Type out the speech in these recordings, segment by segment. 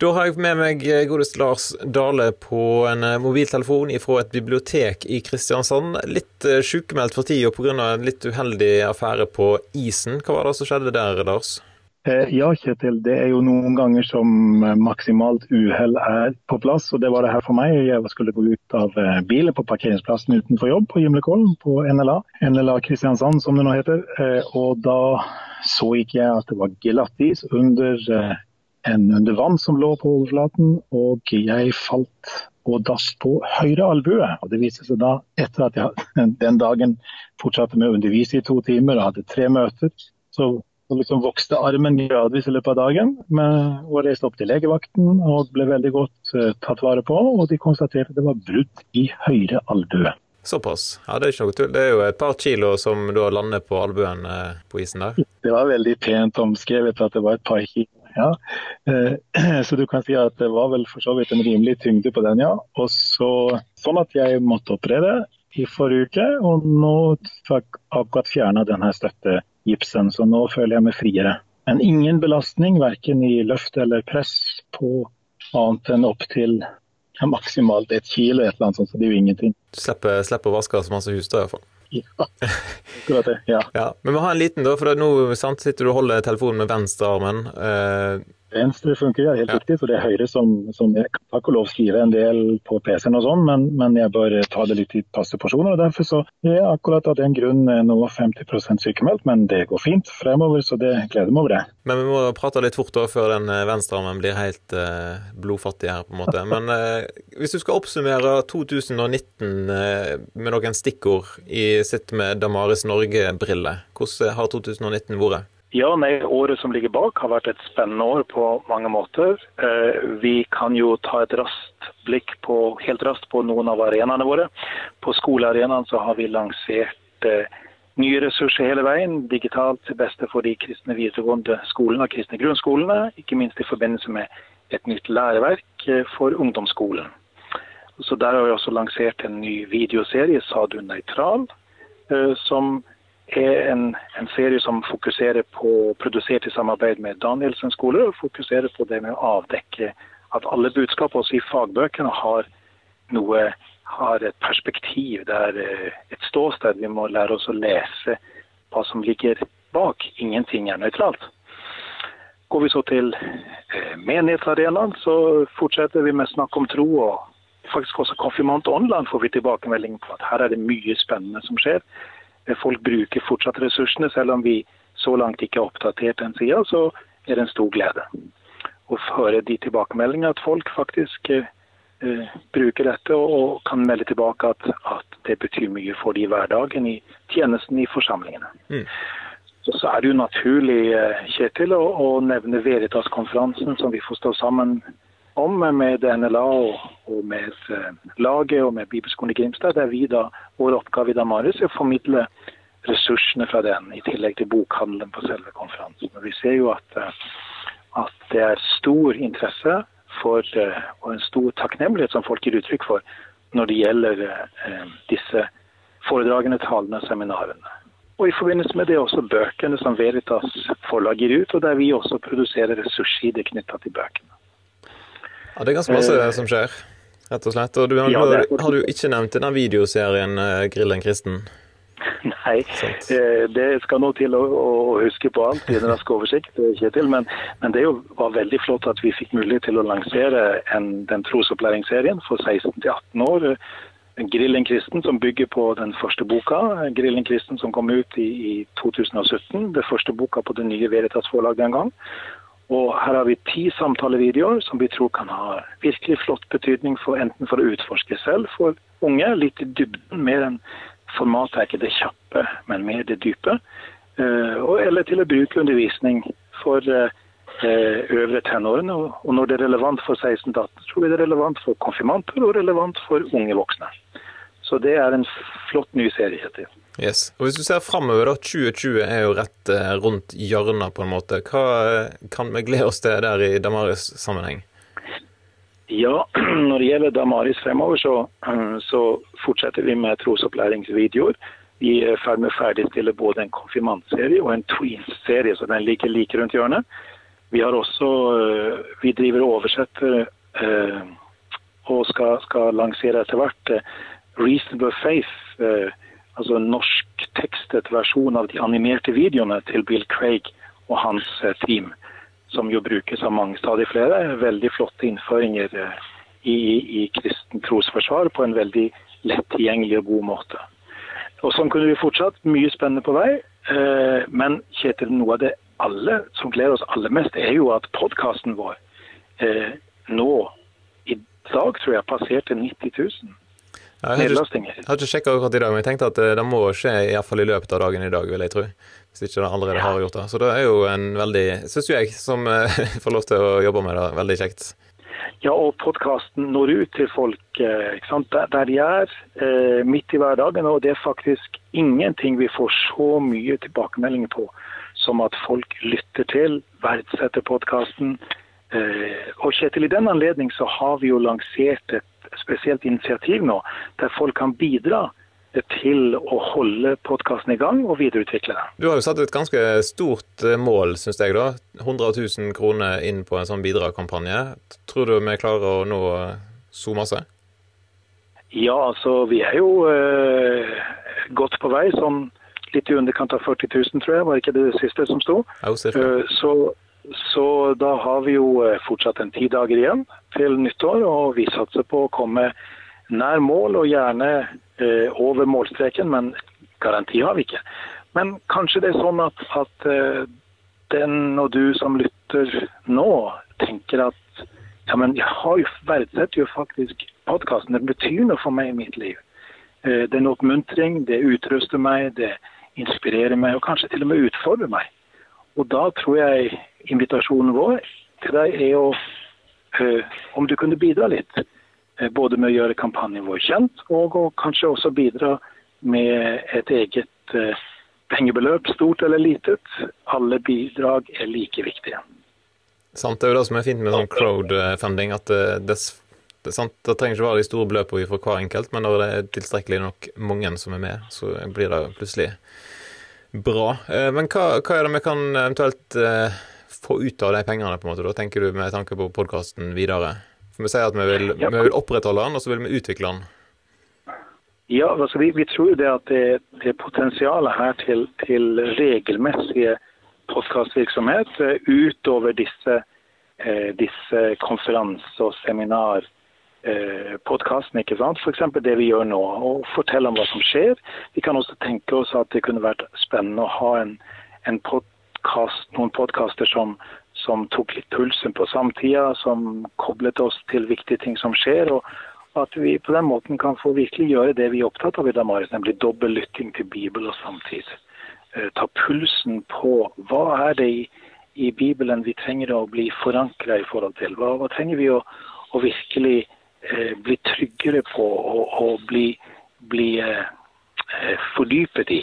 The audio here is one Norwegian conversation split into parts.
Da har jeg med meg godeste Lars Dale på en mobiltelefon fra et bibliotek i Kristiansand. Litt sykemeldt for tida pga. en litt uheldig affære på isen. Hva var det som skjedde der, Lars? Eh, ja, Kjetil. Det er jo noen ganger som eh, maksimalt uhell er på plass. og Det var det her for meg. Jeg skulle gå ut av eh, bilen på parkeringsplassen utenfor jobb på Gimlekollen på NLA. NLA Kristiansand, som det nå heter. Og da så ikke jeg at det var glattis under, en under vann som lå på overflaten. Og jeg falt og datt på høyre albue. Og det viste seg da, etter at jeg den dagen fortsatte med å undervise i to timer og hadde tre møter, så så liksom vokste armen gradvis i løpet av dagen. Men, og reiste opp til legevakten og ble veldig godt uh, tatt vare på. Og de konstaterte at det var brudd i høyre albue. Såpass. Ja, Det er ikke noe tull. Det er jo et par kilo som da lander på albuen eh, på isen der. Det var veldig pent omskrevet at det var et par kilo. Ja. Uh, så du kan si at det var vel for så vidt en rimelig tyngde på den, ja. Og så, sånn at jeg måtte operere i forrige uke, og nå fikk akkurat fjerna denne støttegipsen. så nå føler jeg meg friere. Men ingen belastning, verken i løft eller press, på annet enn opp til maksimalt et kilo, et eller annet sånt, så det er jo ingenting. Du slipper, slipper å vaske så masse hus da, iallfall? Ja, akkurat det. Ja. ja. Men vi har en liten, da, for nå sant, sitter du og holder telefonen med venstrearmen. Eh, Venstre funker, ja, helt ja. riktig. For det er høyre som, som jeg kan takk og lov skrive en del på PC-en og sånn, men, men, jeg bør ta det litt i passe porsjoner. og Derfor så er jeg akkurat av den grunn nå 50 sykemeldt, men det går fint fremover, så det gleder meg over det. Men vi må prate litt fort da, før den eh, venstrearmen blir helt eh, blodfattig her, på en måte. Men eh, hvis du skal oppsummere 2019 eh, med noen stikkord i sitt med Damaris Norge-briller, hvordan har 2019 vært? Ja, nei, Året som ligger bak har vært et spennende år på mange måter. Eh, vi kan jo ta et raskt blikk på, helt raskt på noen av arenaene våre. På skolearenaen så har vi lansert eh, nye ressurser hele veien, digitalt til beste for de kristne videregående skolene og kristne grunnskolene. Ikke minst i forbindelse med et nytt læreverk eh, for ungdomsskolen. Så Der har vi også lansert en ny videoserie, 'Sa du nøytral', som er en, en, serie som fokuserer på, produsert i samarbeid med Danielsen skole, og fokuserer på det med å avdekke at alle budskap også i fagbøkene har noe har et perspektiv, der er et ståsted. Vi må lære oss å lese hva som ligger bak. Ingenting er nøytralt. Går vi så til eh, menighetsarenaen, så fortsetter vi med snakk om tro. og faktisk også Konfirmant Online får vi tilbakemelding på at her er det mye spennende som skjer. Folk bruker fortsatt ressursene, selv om vi så langt ikke har oppdatert den sida, så er det en stor glede å høre de tilbakemeldingene at folk faktisk eh, bruker dette og, og, kan melde tilbake at, at, det betyr mye for de hverdagen i tjenesten i forsamlingene. Mm. Så, så, er det jo naturlig eh, Kjetil, å, å nevne Veritas-konferansen som vi får stå sammen om med NLA og, og med uh, laget og med Bibelskolen i Grimstad, der vi da, vår oppgave i Damaris er å formidle ressursene fra den, i tillegg til bokhandelen på selve konferansen. Og vi ser jo at, uh, at det er stor interesse for, uh, og en stor takknemlighet som folk gir uttrykk for når det gjelder disse foredragene, talene og seminarene. Og i forbindelse med det også bøkene som Veritas forlag gir ut, og der vi også produserer ressurssider knytta til bøkene. Ja, Det er ganske masse uh, som skjer, rett og slett. Og du, ja, har, har, du ikke nevnt denne videoserien 'Grillen 'Grill en kristen'? Nei, eh, det skal nå til å, å, huske på alt i en rask oversikt, Kjetil. Men, men det var veldig flott at vi fikk mulighet til å lansere en, den trosopplæringsserien for 16 18 år. Grillen kristen', som bygger på den første boka. Grillen kristen' som kom ut i, i 2017. Det første boka på det nye Veritas forlag den gang. Og her har vi ti samtalevideoer som vi tror kan ha virkelig flott betydning for enten for å utforske selv for unge, litt i dybden, mer enn formatet er ikke det kjappe, men mer det dype. Uh, eller til å bruke undervisning for uh, øvre tenårene. Og når det er relevant for 16-18, tror vi det er relevant for konfirmanter og relevant for unge voksne. Så det er en flott ny serie. Heter. Yes. Og Hvis du ser framover, da, 2020 er jo rett eh, rundt hjørnet på en måte. Hva eh, kan vi glede oss til der i Damaris-sammenheng? Ja, når det gjelder Damaris fremover, så, så fortsetter vi med trosopplæringsvideoer. Vi er i ferd med å ferdigstille både en konfirmantserie og en tweens-serie, så den ligger like rundt hjørnet. Vi har også Vi driver og oversetter og skal, skal lansere etter hvert Reasonable Faith, altså en norsktekstet versjon av de animerte videoene til Bill Craig og hans team, som jo brukes av mange stadig flere. Veldig flotte innføringer i, i kristen trosforsvar på en veldig lett tilgjengelig og god måte. Og Sånn kunne vi fortsatt. Mye spennende på vei. Eh, men Kjetil, noe av det alle som gleder oss aller mest, er jo at podkasten vår eh, nå i dag tror jeg passerte 90 000 nedlastinger. Jeg har ikke sjekka akkurat i dag, men jeg tenkte at eh, det må skje i, fall i løpet av dagen i dag, vil jeg tro. Hvis ikke det allerede har gjort det. Så det er jo en veldig, syns jeg, som får lov til å jobbe med det, veldig kjekt. Ja, og podkasten når ut til folk eh, der de er, eh, midt i hverdagen. Og det er faktisk ingenting vi får så mye tilbakemeldinger på som at folk lytter til, verdsetter podkasten. Eh, og Kjetil, i den anledning så har vi jo lansert et spesielt initiativ nå, der folk kan bidra til å holde podkasten i gang og videreutvikle den. Du har jo satt et ganske stort eh, mål, syns jeg. da. 100 000 kroner inn på en sånn bidragskampanje. Tror du vi klarer å nå så masse? Ja, altså vi er jo eh, godt på vei. Sånn litt i underkant av 40 000, tror jeg. Var ikke det det siste som sto? Ja, uh, så, så da har vi jo eh, fortsatt en ti dager igjen til nyttår, og vi satser på å komme nær mål og gjerne Eh, over målstreken, men garanti har vi ikke. Men kanskje det er sånn at, at eh, den og du som lytter nå, tenker at ja, men jeg har jo verdsetter jo faktisk podkasten. Det betyr noe for meg i mitt liv. Eh, det er en oppmuntring, det utruster meg, det inspirerer meg og kanskje til og med utfordrer meg. Og da tror jeg invitasjonen vår til deg er å Om du kunne bidra litt Eh, både med å gjøre kampanjen vår kjent, og å kanskje også bidra med et eget eh, pengebeløp, stort eller litet. Alle bidrag er like viktige. Sant, Det er jo det som er fint med sånn crowdfunding. at det, det, sant, det trenger ikke være de store beløpene for hver enkelt, men når det er tilstrekkelig nok mange som er med, så blir det plutselig bra. Eh, men hva, hva er det vi kan eventuelt få ut av de pengene, på en måte, da, tenker du med tanke på podkasten videre? For Vi sier at vi vil, ja. vi vil opprettholde den, og så vil vi utvikle den. Ja, altså vi, vi tror det at det, det potensialet her til, til regelmessige podkastvirksomhet eh, utover disse, eh, disse konferanse- og seminar eh, podkasten, ikke sant? F.eks. det vi gjør nå, og fortelle om hva som skjer. Vi kan også tenke oss at det kunne vært spennende å ha en, en podcast, noen podkaster som, som tok litt pulsen på samtida, som koblet oss til viktige ting som skjer. og at vi på den måten kan få virkelig gjøre det vi er opptatt av i Damaris, nemlig dobbel lytting til Bibel og samtid. Eh, ta pulsen på hva er det i, i Bibelen vi trenger å bli forankra i forhold til. Hva, hva trenger vi å, å virkelig eh, bli tryggere på og, og bli, bli eh, eh fordypet i?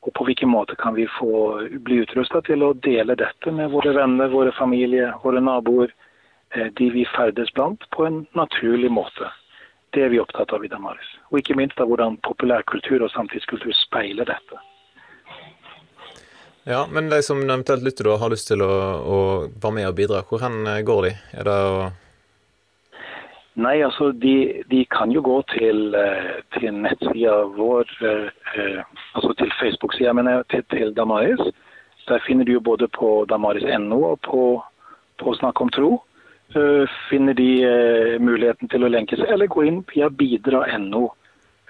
Og på hvilken måte kan vi få bli utrusta til å dele dette med våre venner, våre familie, våre naboer, eh, de vi ferdes blant, på en naturlig måte. Det er vi opptatt av i Damaris. Og ikke minst av hvordan populærkultur og samtidskultur speiler dette. Ja, Men de som eventuelt lytter da, har lyst til å, å være med og bidra, hvor hen eh, går de? Er det å Nei, altså de, de, kan jo gå til, eh, til nettsida vår, eh, eh, altså til Facebook-sida, mener til, til, Damaris. Der finner de jo både på damaris.no og på, på Snakk om tro. finner de muligheten til å lenke seg, eller gå inn via bidra.no,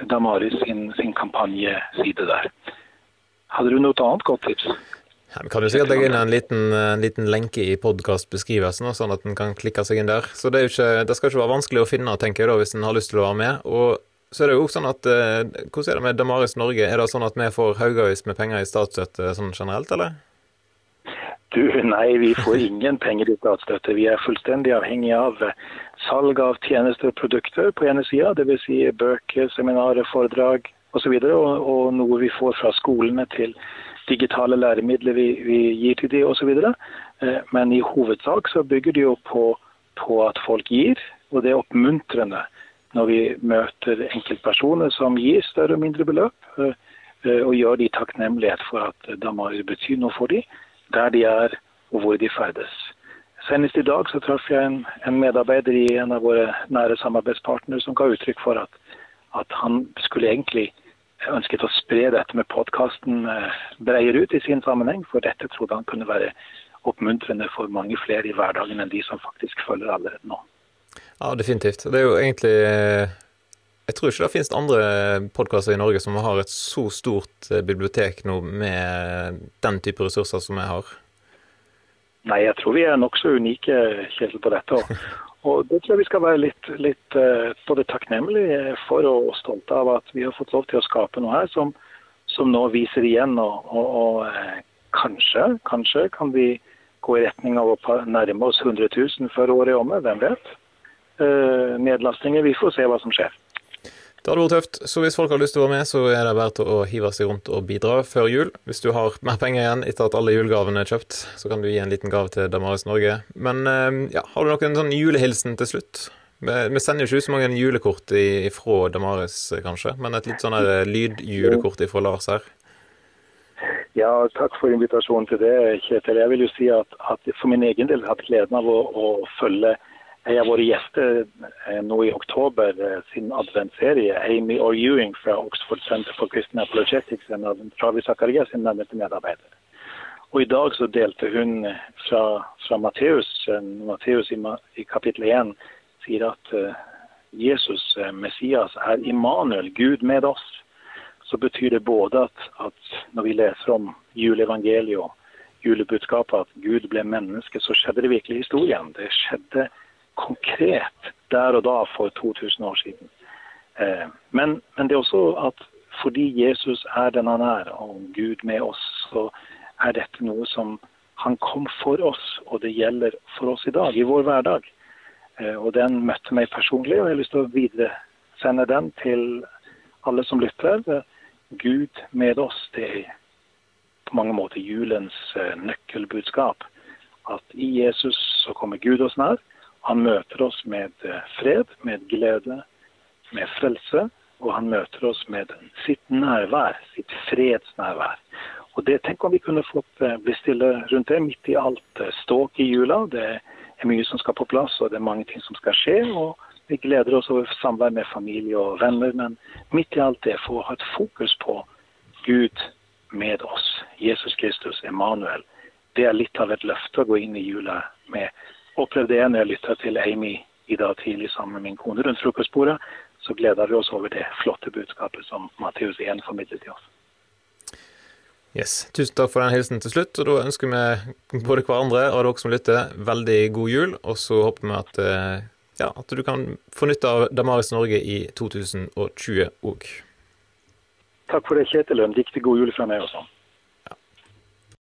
Damaris sin, sin kampanjeside der. Hadde du noe annet godt tips? Ja, vi kan jo sikkert legge inn en liten, en liten lenke i podkastbeskrivelsen, sånn at en kan klikke seg inn der. Så det, ikke, det, skal ikke være vanskelig å finne, tenker jeg da, hvis en har lyst til å være med. Og så er det jo også sånn at eh, Hvordan er det med Damaris Norge? Er det sånn at vi får haugavis med penger i statsstøtte sånn generelt, eller? Du, nei, vi får ingen penger i statsstøtte. Vi er fullstendig avhengig av eh, salg av tjenester og produkter på ene sida, dvs. Si bøker, seminarer, foredrag osv., og, og, og noe vi får fra skolene til digitale læremidler vi, vi gir til de osv. Eh, men i hovedsak så bygger det jo på, på, at folk gir, og det er oppmuntrende når vi møter enkeltpersoner som gir større og mindre beløp, eh, eh, og gjør de takknemlighet for at Damar betyr noe for dem, der de er og hvor de ferdes. Senest i dag så traff jeg en, en, medarbeider i en av våre nære samarbeidspartnere som ga uttrykk for at, at han skulle egentlig ønsket å spre dette med podkasten eh, bredere ut i sin sammenheng, for dette trodde han kunne være oppmuntrende for mange flere i hverdagen enn de som faktisk følger allerede nå. Ja, definitivt. Det er jo egentlig eh, Jeg tror ikke det finnes andre podkaster i Norge som har et så stort eh, bibliotek nå med den type ressurser som jeg har. Nei, jeg tror vi er nokså unike, Kjetil, på dette. Og, og det tror jeg vi skal være litt, litt uh, både takknemlige for og stolte av at vi har fått lov til å skape noe her som, som nå viser igjen. Og, og, og uh, kanskje, kanskje kan vi gå i retning av å nærme oss 100 000 før året er omme. Hvem vet? Uh, nedlastinger. Vi får se hva som skjer. Det hadde vært tøft, så hvis folk har lyst til å være med, så er det verdt å hive seg rundt og bidra før jul. Hvis du har mer penger igjen etter at alle julegavene er kjøpt, så kan du gi en liten gave til Damaris Norge. Men eh, ja, har du noen sånn julehilsen til slutt? Vi sender jo ikke ut så mange julekort fra Damaris, kanskje, men et litt sånn lydjulekort fra Lars her. Ja, takk for invitasjonen til det, Kjetil. Jeg vil jo si at, at for min egen del har jeg hatt gleden av å, å følge jeg har vært gjester eh, nå i oktober eh, sin adventserie. Amy O. Ewing fra Oxford Center for Christian Apologetics, en av Travis Zakaria sin nærmeste medarbeider. Og I dag så delte hun eh, fra, fra Matteus, Matteus i, i kapittel 1 sier at Jesus, Messias, er Immanuel, Gud med oss. Så betyr det både at, at når vi leser om juleevangeliet og julebudskapet, at Gud ble menneske, så skjedde det virkelig i historien. Det skjedde konkret der og da for 2000 år siden. Eh, men, men, det er også at fordi Jesus er den han er, og Gud med oss, så er dette noe som han kom for oss, og det gjelder for oss i dag, i vår hverdag. Eh, og den møtte meg personlig, og jeg har lyst til å videresende den til alle som lytter. Gud med oss, det er på mange måter julens eh, nøkkelbudskap. At i Jesus så kommer Gud oss nær, han møter oss med eh, fred, med glede, med frelse. Og han møter oss med sitt nærvær, sitt fredsnærvær. Og det, Tenk om vi kunne fått eh, bli rundt det, midt i alt eh, ståk i jula. Det er mye som skal på plass, og det er mange ting som skal skje. og Vi gleder oss over samvær med familie og venner, men midt i alt det få ha et fokus på Gud med oss. Jesus Kristus, Emanuel. Det er litt av et løfte å gå inn i jula med opplevde jeg når jeg lytta til Amy i dag tidlig sammen med min kone rundt frokostbordet. Så gleder vi oss over det flotte budskapet som Matteus 1 formidlet til oss. Yes. Tusen takk for den hilsen til slutt. og Da ønsker vi både hverandre og dere som lytter, veldig god jul. Og så håper vi at, eh, ja, at du kan få nytte av Damaris Norge i 2020 òg. Takk for det, Kjetil. En riktig god jul fra meg også.